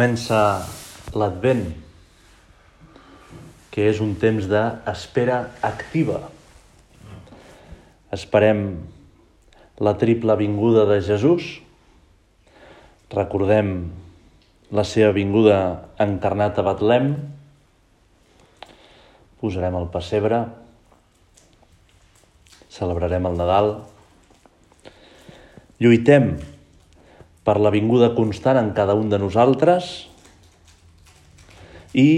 Comença l'Advent, que és un temps d'espera activa. Esperem la triple vinguda de Jesús. Recordem la seva vinguda encarnat a Betlem. Posarem el pessebre. Celebrarem el Nadal. Lluitem per la vinguda constant en cada un de nosaltres i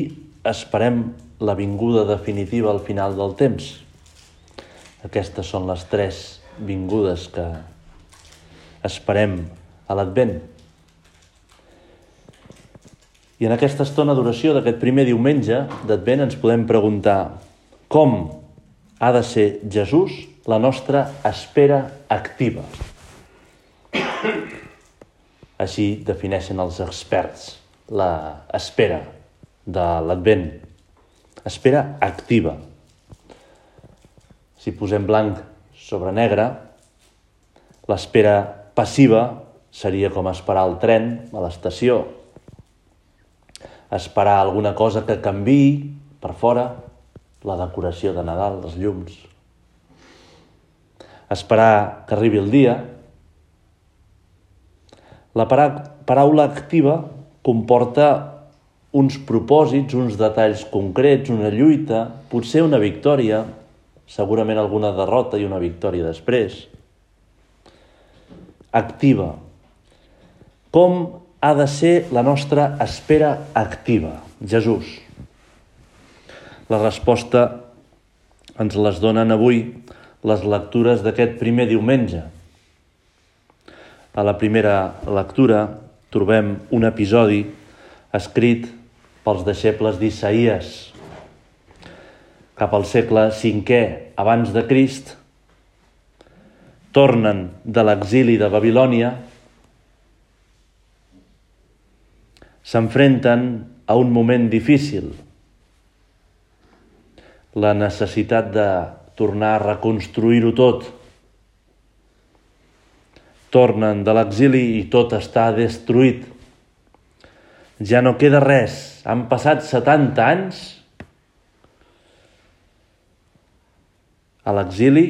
esperem la vinguda definitiva al final del temps. Aquestes són les tres vingudes que esperem a l'Advent. I en aquesta estona d'oració d'aquest primer diumenge d'Advent ens podem preguntar com ha de ser Jesús la nostra espera activa. Així defineixen els experts la espera de l'Advent. Espera activa. Si posem blanc sobre negre, l'espera passiva seria com esperar el tren a l'estació, esperar alguna cosa que canvi per fora, la decoració de Nadal, els llums, esperar que arribi el dia, la paraula activa comporta uns propòsits, uns detalls concrets, una lluita, potser una victòria, segurament alguna derrota i una victòria després. Activa. Com ha de ser la nostra espera activa? Jesús. La resposta ens les donen avui les lectures d'aquest primer diumenge, a la primera lectura trobem un episodi escrit pels deixebles d'Isaïes. Cap al segle V abans de Crist, tornen de l'exili de Babilònia, s'enfrenten a un moment difícil, la necessitat de tornar a reconstruir-ho tot, tornen de l'exili i tot està destruït. Ja no queda res. Han passat 70 anys a l'exili,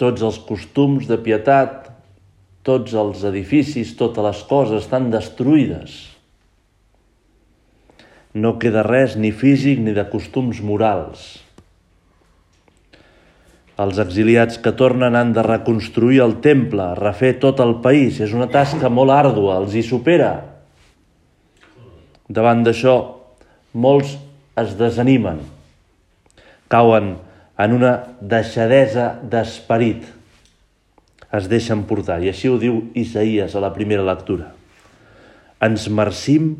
tots els costums de pietat, tots els edificis, totes les coses estan destruïdes. No queda res ni físic ni de costums morals. Els exiliats que tornen han de reconstruir el temple, refer tot el país. És una tasca molt àrdua, els hi supera. Davant d'això, molts es desanimen, cauen en una deixadesa d'esperit, es deixen portar. I així ho diu Isaías a la primera lectura. Ens marcim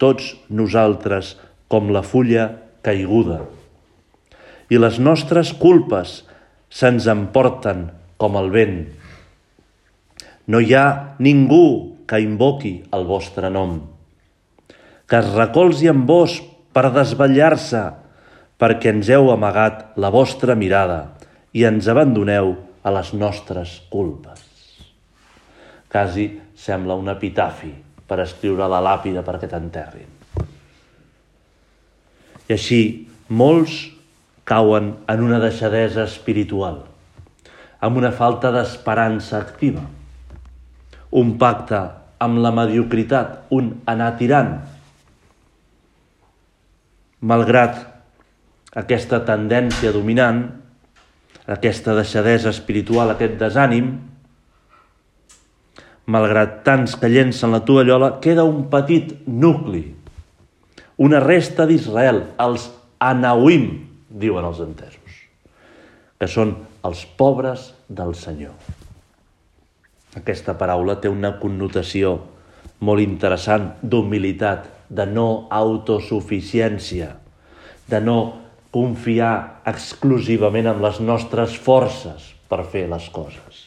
tots nosaltres com la fulla caiguda. I les nostres culpes se'ns emporten com el vent. No hi ha ningú que invoqui el vostre nom, que es recolzi en vos per desvetllar-se, perquè ens heu amagat la vostra mirada i ens abandoneu a les nostres culpes. Quasi sembla un epitafi per escriure la làpida perquè t'enterrin. I així molts cauen en una deixadesa espiritual, amb una falta d'esperança activa, un pacte amb la mediocritat, un anar tirant. Malgrat aquesta tendència dominant, aquesta deixadesa espiritual, aquest desànim, malgrat tants que llencen la tovallola, queda un petit nucli una resta d'Israel, els Anauim, diuen els entesos, que són els pobres del Senyor. Aquesta paraula té una connotació molt interessant d'humilitat, de no autosuficiència, de no confiar exclusivament en les nostres forces per fer les coses,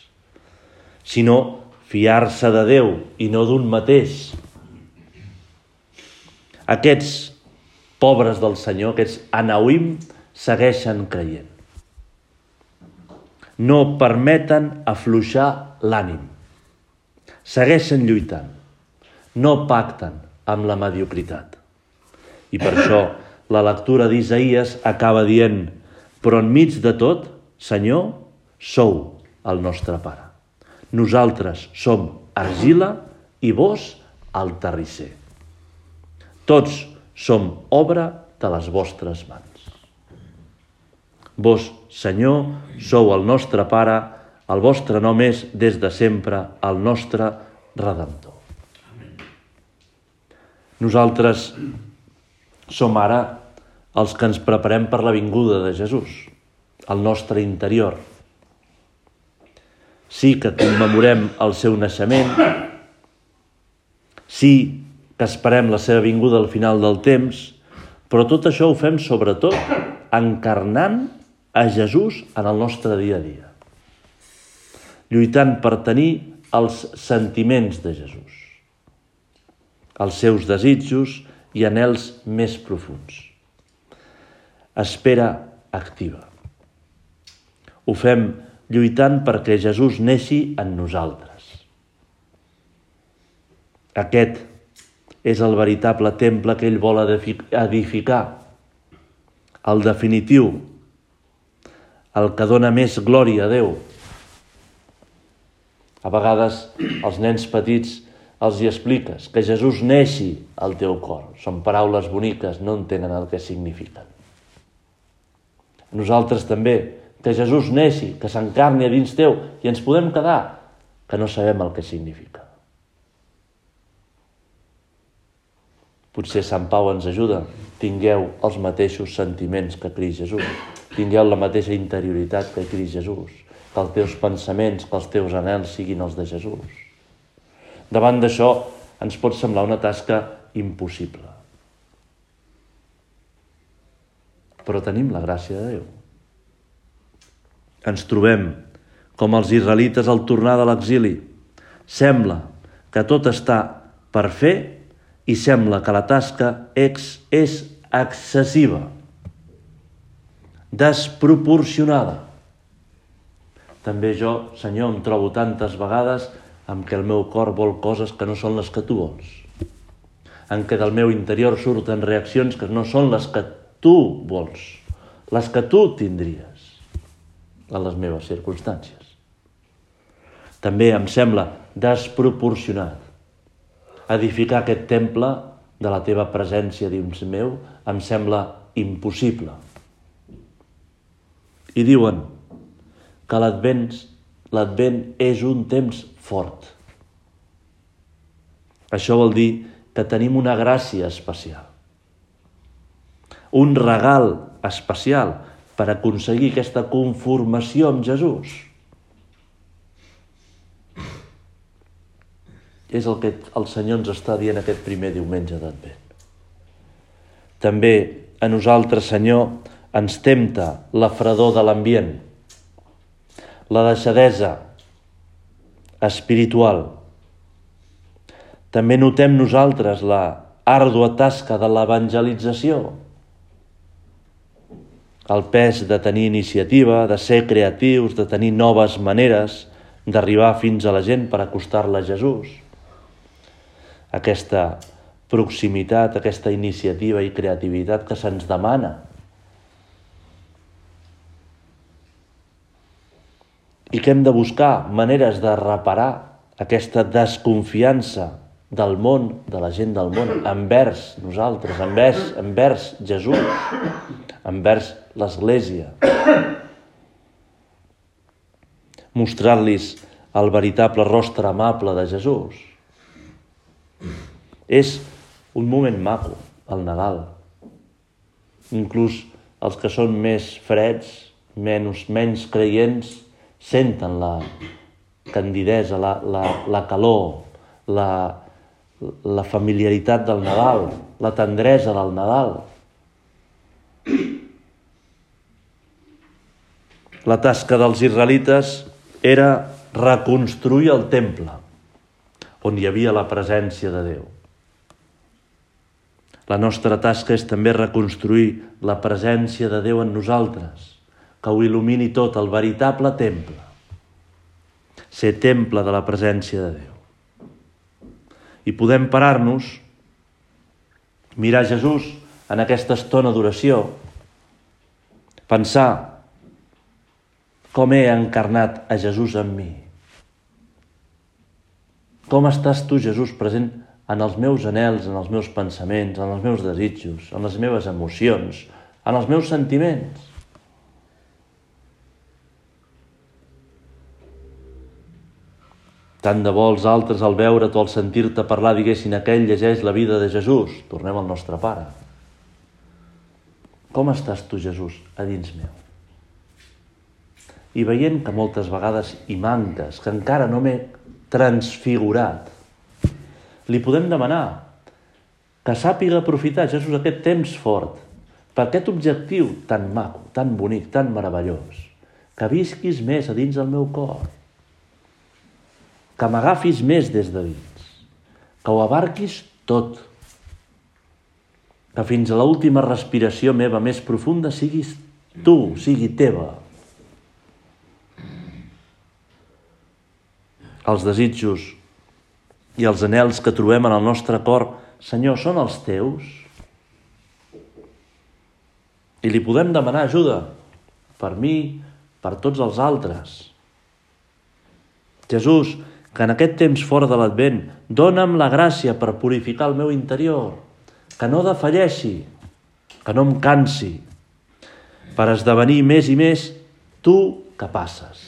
sinó fiar-se de Déu i no d'un mateix. Aquests pobres del Senyor, aquests anauim, segueixen creient. No permeten afluixar l'ànim. Segueixen lluitant. No pacten amb la mediocritat. I per això la lectura d'Isaïes acaba dient però enmig de tot, Senyor, sou el nostre Pare. Nosaltres som argila i vos el terrisser. Tots som obra de les vostres mans. Vos, Senyor, sou el nostre Pare, el vostre nom és des de sempre el nostre Redemptor. Nosaltres som ara els que ens preparem per la vinguda de Jesús, al nostre interior. Sí que commemorem el seu naixement, sí que esperem la seva vinguda al final del temps, però tot això ho fem sobretot encarnant a Jesús en el nostre dia a dia. Lluitant per tenir els sentiments de Jesús, els seus desitjos i anels més profuns. Espera activa. Ho fem lluitant perquè Jesús neixi en nosaltres. Aquest és el veritable temple que ell vol edificar, el definitiu, el que dona més glòria a Déu. A vegades als nens petits els hi expliques que Jesús neixi al teu cor. Són paraules boniques, no entenen el que signifiquen. Nosaltres també, que Jesús neixi, que s'encarni a dins teu i ens podem quedar que no sabem el que significa. Potser Sant Pau ens ajuda. Tingueu els mateixos sentiments que Cris Jesús. Tingueu la mateixa interioritat que Cris Jesús. Que els teus pensaments, que els teus anels siguin els de Jesús. Davant d'això ens pot semblar una tasca impossible. Però tenim la gràcia de Déu. Ens trobem com els israelites al tornar de l'exili. Sembla que tot està per fer i sembla que la tasca ex és excessiva, desproporcionada. També jo, Senyor, em trobo tantes vegades amb què el meu cor vol coses que no són les que tu vols. En què del meu interior surten reaccions que no són les que tu vols, les que tu tindries en les meves circumstàncies. També em sembla desproporcionat edificar aquest temple de la teva presència dins meu em sembla impossible. I diuen que l'advent és un temps fort. Això vol dir que tenim una gràcia especial, un regal especial per aconseguir aquesta conformació amb Jesús. És el que el Senyor ens està dient aquest primer diumenge d'Advent. També a nosaltres, Senyor, ens tempta la fredor de l'ambient, la deixadesa espiritual. També notem nosaltres la àrdua tasca de l'evangelització, el pes de tenir iniciativa, de ser creatius, de tenir noves maneres d'arribar fins a la gent per acostar-la a Jesús aquesta proximitat, aquesta iniciativa i creativitat que se'ns demana. I que hem de buscar maneres de reparar aquesta desconfiança del món, de la gent del món, envers nosaltres, envers, envers Jesús, envers l'Església. Mostrar-los el veritable rostre amable de Jesús és un moment maco, el Nadal. Inclús els que són més freds, menys, menys creients, senten la candidesa, la, la, la calor, la, la familiaritat del Nadal, la tendresa del Nadal. La tasca dels israelites era reconstruir el temple, on hi havia la presència de Déu. La nostra tasca és també reconstruir la presència de Déu en nosaltres, que ho il·lumini tot, el veritable temple. Ser temple de la presència de Déu. I podem parar-nos, mirar Jesús en aquesta estona d'oració, pensar com he encarnat a Jesús en mi. Com estàs tu, Jesús, present en els meus anels, en els meus pensaments, en els meus desitjos, en les meves emocions, en els meus sentiments. Tant de bo els altres al veure't o al sentir-te parlar diguessin aquell llegeix la vida de Jesús. Tornem al nostre pare. Com estàs tu, Jesús, a dins meu? I veient que moltes vegades hi manques, que encara no m'he transfigurat, li podem demanar que sàpiga aprofitar, Jesús, aquest temps fort per aquest objectiu tan maco, tan bonic, tan meravellós, que visquis més a dins del meu cor, que m'agafis més des de dins, que ho abarquis tot, que fins a l'última respiració meva més profunda siguis tu, sigui teva. Els desitjos i els anels que trobem en el nostre cor, Senyor, són els teus? I li podem demanar ajuda per mi, per tots els altres. Jesús, que en aquest temps fora de l'Advent dona'm la gràcia per purificar el meu interior, que no defalleixi, que no em cansi, per esdevenir més i més tu que passes.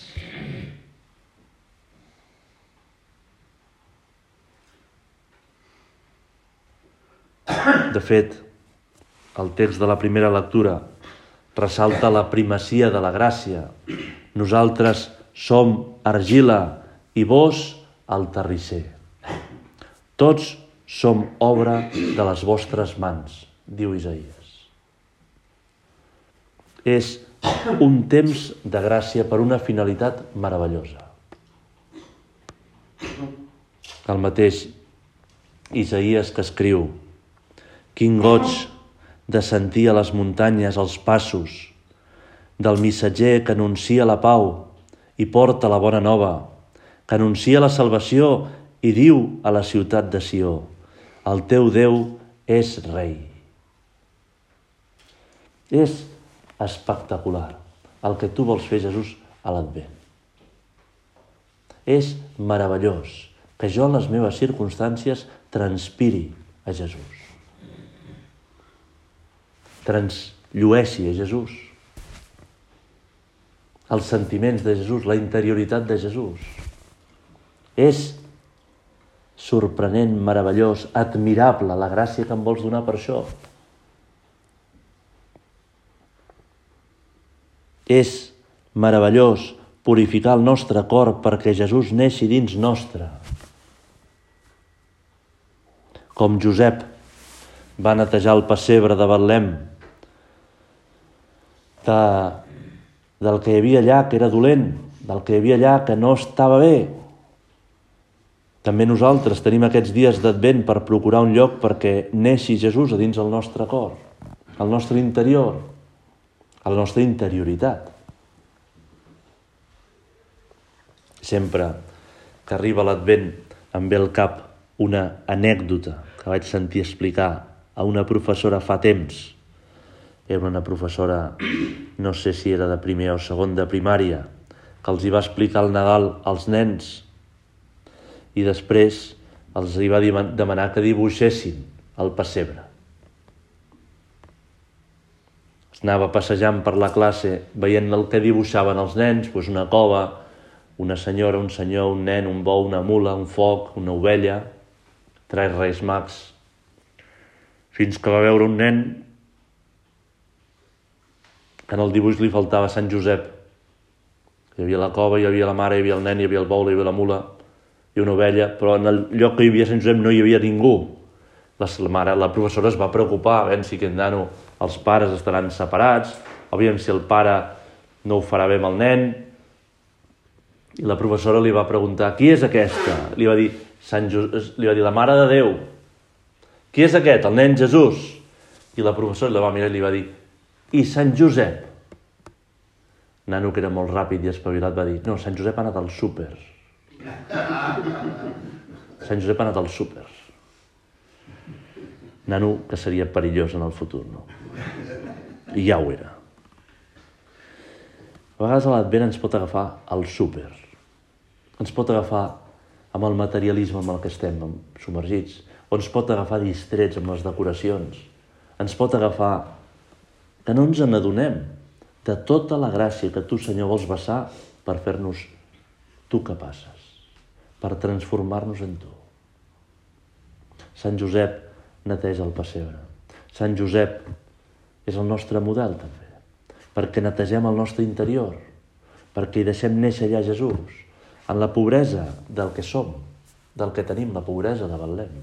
De fet, el text de la primera lectura ressalta la primacia de la gràcia. Nosaltres som argila i vos el terrisser. Tots som obra de les vostres mans, diu Isaías. És un temps de gràcia per una finalitat meravellosa. El mateix Isaías que escriu Quin goig de sentir a les muntanyes els passos del missatger que anuncia la pau i porta la bona nova, que anuncia la salvació i diu a la ciutat de Sió, el teu Déu és rei. És espectacular el que tu vols fer, Jesús, a l'Advent. És meravellós que jo en les meves circumstàncies transpiri a Jesús transllueixi a Jesús. Els sentiments de Jesús, la interioritat de Jesús. És sorprenent, meravellós, admirable la gràcia que em vols donar per això. És meravellós purificar el nostre cor perquè Jesús neixi dins nostre. Com Josep va netejar el pessebre de Betlem de, del que hi havia allà que era dolent, del que hi havia allà que no estava bé. També nosaltres tenim aquests dies d'advent per procurar un lloc perquè neixi Jesús a dins el nostre cor, al nostre interior, a la nostra interioritat. Sempre que arriba l'advent em ve al cap una anècdota que vaig sentir explicar a una professora fa temps era una professora, no sé si era de primer o segon de primària, que els hi va explicar el Nadal als nens i després els hi va demanar que dibuixessin el pessebre. Es anava passejant per la classe veient el que dibuixaven els nens, doncs una cova, una senyora, un senyor, un nen, un bou, una mula, un foc, una ovella, tres reis mags. fins que va veure un nen que en el dibuix li faltava Sant Josep. Hi havia la cova, hi havia la mare, hi havia el nen, hi havia el bou, hi havia la mula i una ovella, però en el lloc que hi havia Sant Josep no hi havia ningú. La, la mare, la professora es va preocupar, a veure si aquest nano, els pares estaran separats, aviam si el pare no ho farà bé amb el nen, i la professora li va preguntar, qui és aquesta? Li va dir, Sant Just... li va dir, la Mare de Déu. Qui és aquest? El nen Jesús. I la professora la va mirar i li va dir, i Sant Josep? Nano, que era molt ràpid i espavilat, va dir, no, Sant Josep ha anat al súper. Sant Josep ha anat al súper. Nano, que seria perillós en el futur, no? I ja ho era. A vegades l'advent ens pot agafar al súper. Ens pot agafar amb el materialisme amb el que estem submergits, o ens pot agafar distrets amb les decoracions. Ens pot agafar que no ens n'adonem de tota la gràcia que tu, Senyor, vols vessar per fer-nos tu que passes, per transformar-nos en tu. Sant Josep neteja el pessebre. Sant Josep és el nostre model, també, perquè netegem el nostre interior, perquè hi deixem néixer allà Jesús, en la pobresa del que som, del que tenim, la pobresa de Betlem.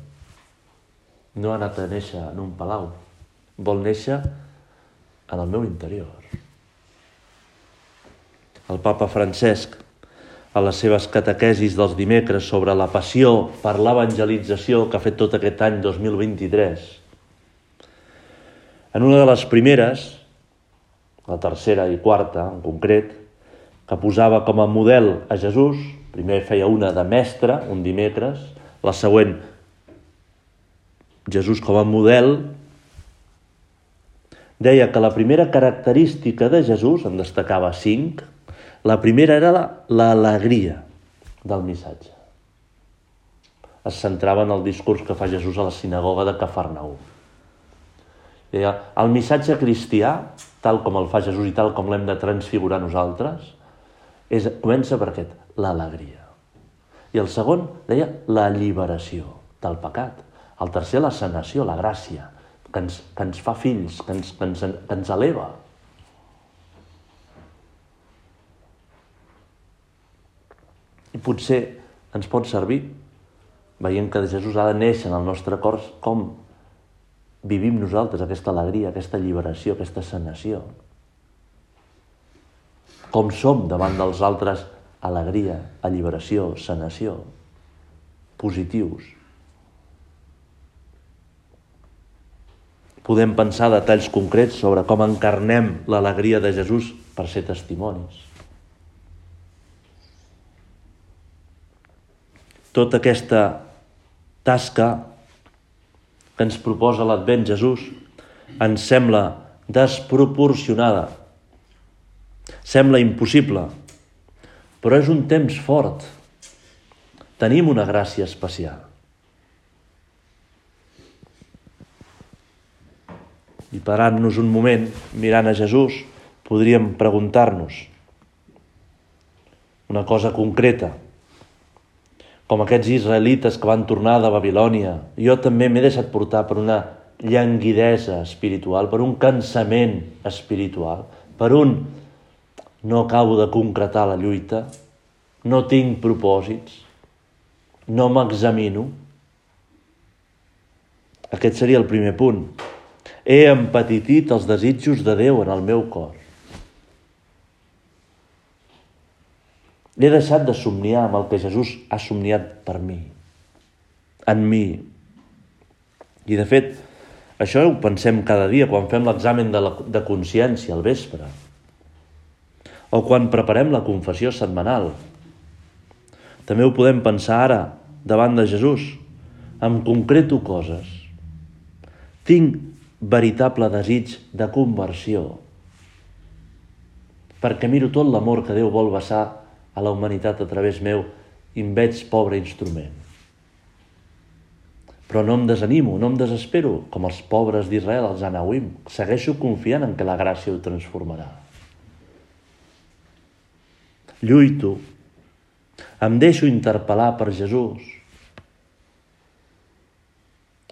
No ha anat a néixer en un palau, vol néixer en el meu interior. El papa Francesc, a les seves catequesis dels dimecres sobre la passió per l'evangelització que ha fet tot aquest any 2023, en una de les primeres, la tercera i quarta en concret, que posava com a model a Jesús, primer feia una de mestre, un dimecres, la següent Jesús com a model, deia que la primera característica de Jesús, en destacava cinc, la primera era l'alegria del missatge. Es centrava en el discurs que fa Jesús a la sinagoga de Cafarnaum. Deia, el missatge cristià, tal com el fa Jesús i tal com l'hem de transfigurar nosaltres, és, comença per aquest, l'alegria. I el segon deia l'alliberació del pecat. El tercer, la sanació, la gràcia, que ens, que ens fa fills, que ens, que, ens, que ens eleva. I potser ens pot servir, veient que Jesús ha de néixer en el nostre cor, com vivim nosaltres aquesta alegria, aquesta alliberació, aquesta sanació. Com som davant dels altres alegria, alliberació, sanació, positius. Podem pensar detalls concrets sobre com encarnem l'alegria de Jesús per ser testimonis. Tota aquesta tasca que ens proposa l'Advent Jesús ens sembla desproporcionada, sembla impossible, però és un temps fort. Tenim una gràcia especial. I parant-nos un moment, mirant a Jesús, podríem preguntar-nos una cosa concreta. Com aquests israelites que van tornar de Babilònia, jo també m'he deixat portar per una llanguidesa espiritual, per un cansament espiritual, per un no acabo de concretar la lluita, no tinc propòsits, no m'examino. Aquest seria el primer punt. He empatitit els desitjos de Déu en el meu cor. He deixat de somniar amb el que Jesús ha somniat per mi, en mi. I de fet, això ho pensem cada dia quan fem l'examen de, la, de consciència al vespre o quan preparem la confessió setmanal. També ho podem pensar ara, davant de Jesús. Em concreto coses. Tinc veritable desig de conversió. Perquè miro tot l'amor que Déu vol vessar a la humanitat a través meu i em veig pobre instrument. Però no em desanimo, no em desespero, com els pobres d'Israel, els anauim. Segueixo confiant en que la gràcia ho transformarà. Lluito, em deixo interpel·lar per Jesús.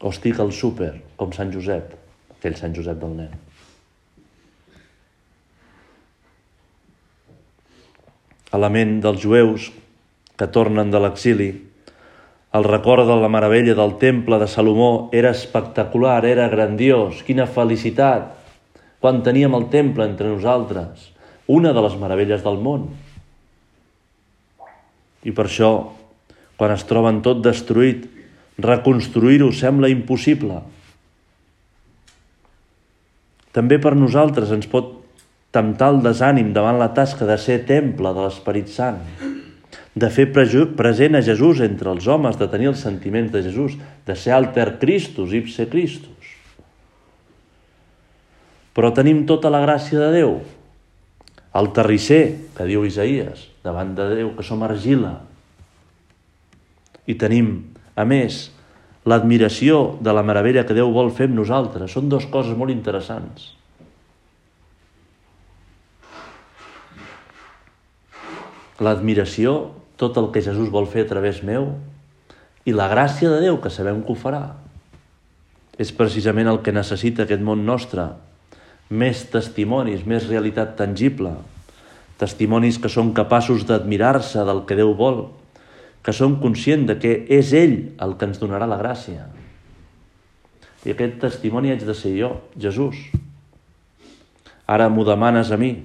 O estic al súper, com Sant Josep, aquell Sant Josep del nen. A la ment dels jueus que tornen de l'exili, el record de la meravella del temple de Salomó era espectacular, era grandiós, quina felicitat, quan teníem el temple entre nosaltres, una de les meravelles del món. I per això, quan es troben tot destruït, reconstruir-ho sembla impossible. També per nosaltres ens pot temptar el desànim davant la tasca de ser temple de l'Esperit Sant de fer present a Jesús entre els homes, de tenir els sentiments de Jesús, de ser alter Christus, ipse Christus. Però tenim tota la gràcia de Déu. El terrisser, que diu Isaías, davant de Déu, que som argila. I tenim, a més, l'admiració de la meravella que Déu vol fer amb nosaltres. Són dues coses molt interessants. L'admiració tot el que Jesús vol fer a través meu i la gràcia de Déu, que sabem que ho farà. És precisament el que necessita aquest món nostre. Més testimonis, més realitat tangible. Testimonis que són capaços d'admirar-se del que Déu vol, que són conscients de que és ell el que ens donarà la gràcia. I aquest testimoni haig de ser jo, Jesús. Ara m'ho demanes a mi,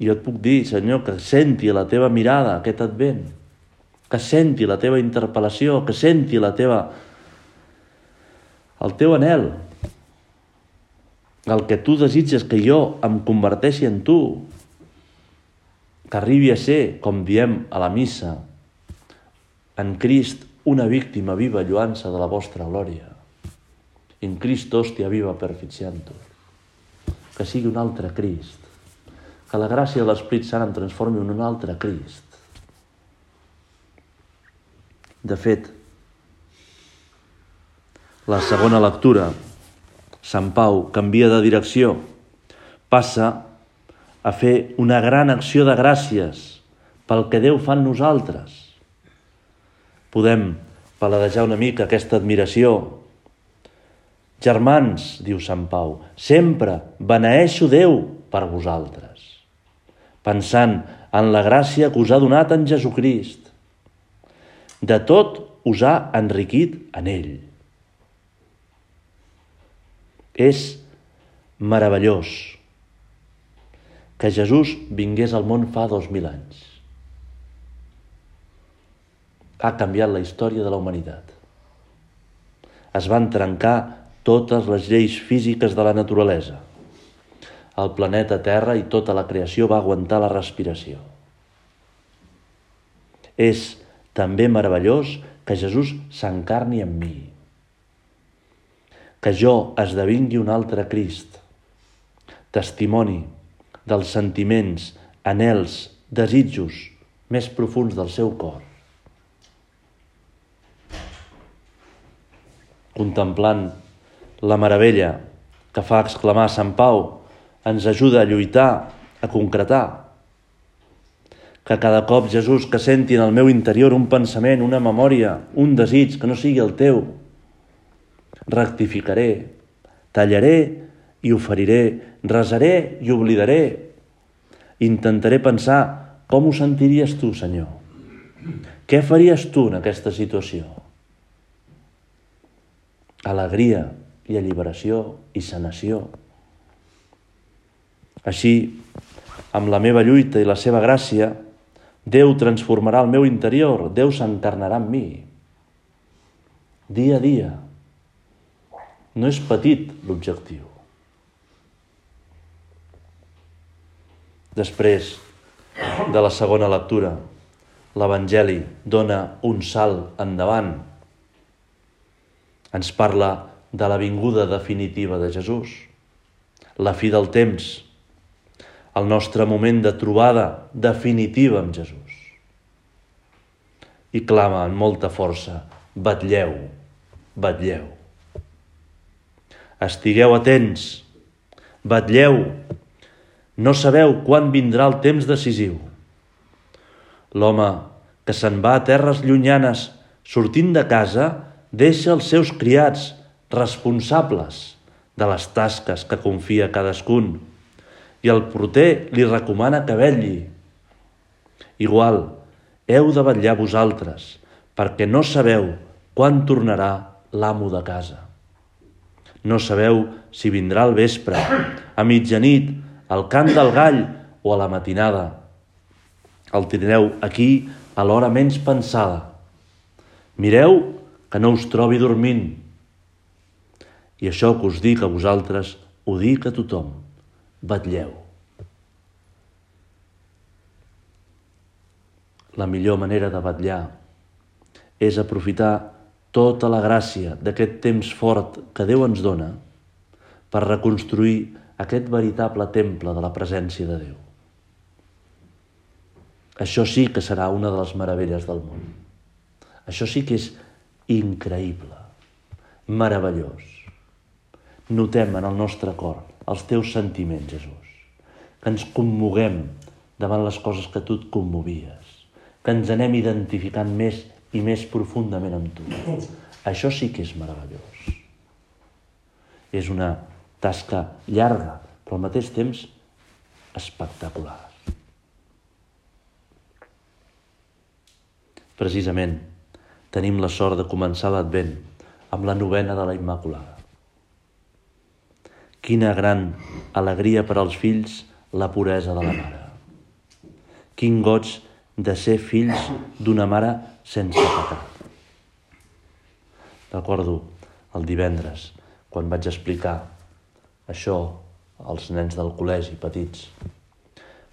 i jo et puc dir, Senyor, que senti la teva mirada aquest advent, que senti la teva interpel·lació, que senti la teva... el teu anel, el que tu desitges que jo em converteixi en tu, que arribi a ser, com diem a la missa, en Crist una víctima viva lluança de la vostra glòria. In Crist hòstia viva perficiantur. Que sigui un altre Crist que la gràcia de l'Esprit Sant em transformi en un altre Crist. De fet, la segona lectura, Sant Pau canvia de direcció, passa a fer una gran acció de gràcies pel que Déu fa en nosaltres. Podem paladejar una mica aquesta admiració. Germans, diu Sant Pau, sempre beneeixo Déu per vosaltres pensant en la gràcia que us ha donat en Jesucrist. De tot us ha enriquit en ell. És meravellós que Jesús vingués al món fa dos mil anys. Ha canviat la història de la humanitat. Es van trencar totes les lleis físiques de la naturalesa el planeta Terra i tota la creació va aguantar la respiració. És també meravellós que Jesús s'encarni en mi, que jo esdevingui un altre Crist, testimoni dels sentiments, anels, desitjos més profuns del seu cor. Contemplant la meravella que fa exclamar Sant Pau ens ajuda a lluitar, a concretar. Que cada cop, Jesús, que senti en el meu interior un pensament, una memòria, un desig que no sigui el teu, rectificaré, tallaré i oferiré, resaré i oblidaré. Intentaré pensar com ho sentiries tu, Senyor. Què faries tu en aquesta situació? Alegria i alliberació i sanació. Així, amb la meva lluita i la seva gràcia, Déu transformarà el meu interior, Déu s'encarnarà en mi. Dia a dia. No és petit l'objectiu. Després de la segona lectura, l'Evangeli dona un salt endavant. Ens parla de la vinguda definitiva de Jesús, la fi del temps, el nostre moment de trobada definitiva amb Jesús. I clama amb molta força, batlleu, batlleu. Estigueu atents, batlleu, no sabeu quan vindrà el temps decisiu. L'home que se'n va a terres llunyanes sortint de casa deixa els seus criats responsables de les tasques que confia cadascun i el porter li recomana que vetlli. Igual, heu de vetllar vosaltres, perquè no sabeu quan tornarà l'amo de casa. No sabeu si vindrà al vespre, a mitjanit, al cant del gall o a la matinada. El tindreu aquí a l'hora menys pensada. Mireu que no us trobi dormint. I això que us dic a vosaltres, ho dic a tothom. Batlleu. La millor manera de batllar és aprofitar tota la gràcia d'aquest temps fort que Déu ens dona per reconstruir aquest veritable temple de la presència de Déu. Això sí que serà una de les meravelles del món. Això sí que és increïble, meravellós. Notem en el nostre cor els teus sentiments, Jesús, que ens commoguem davant les coses que tu et commovies, que ens anem identificant més i més profundament amb tu. Això sí que és meravellós. És una tasca llarga, però al mateix temps espectacular. Precisament, tenim la sort de començar l'Advent amb la novena de la Immaculada. Quina gran alegria per als fills la puresa de la mare. Quin goig de ser fills d'una mare sense pecat. Recordo el divendres, quan vaig explicar això als nens del col·legi petits,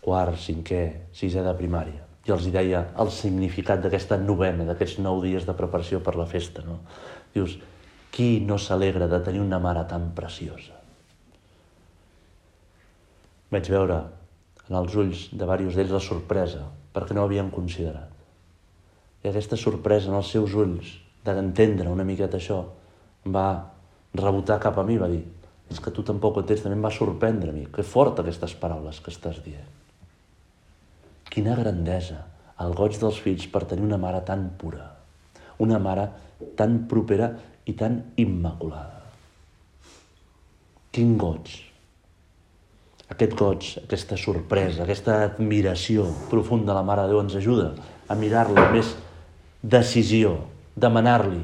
quart, cinquè, sisè de primària, i els hi deia el significat d'aquesta novena, d'aquests nou dies de preparació per la festa. No? Dius, qui no s'alegra de tenir una mare tan preciosa? Vaig veure en els ulls de diversos d'ells la sorpresa, perquè no ho havien considerat. I aquesta sorpresa en els seus ulls, d'entendre una miqueta això, va rebotar cap a mi, va dir, és que tu tampoc ho entens, també em va sorprendre a mi. Que fort aquestes paraules que estàs dient. Quina grandesa, el goig dels fills per tenir una mare tan pura, una mare tan propera i tan immaculada. Quin goig. Aquest goig, aquesta sorpresa, aquesta admiració profunda de la Mare de Déu ens ajuda a mirar-la amb més decisió, demanar-li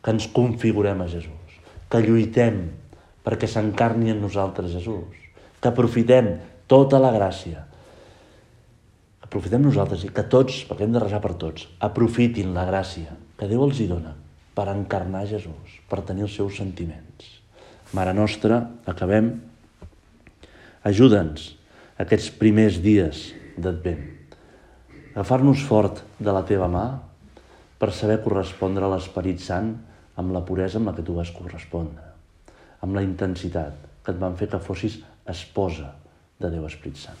que ens configurem a Jesús, que lluitem perquè s'encarni en nosaltres Jesús, que aprofitem tota la gràcia, aprofitem nosaltres i que tots, perquè hem de resar per tots, aprofitin la gràcia que Déu els hi dona per encarnar Jesús, per tenir els seus sentiments. Mare nostra, acabem, ajuda'ns aquests primers dies d'Advent. Agafar-nos fort de la teva mà per saber correspondre a l'Esperit Sant amb la puresa amb la que tu vas correspondre amb la intensitat que et van fer que fossis esposa de Déu Esprit Sant.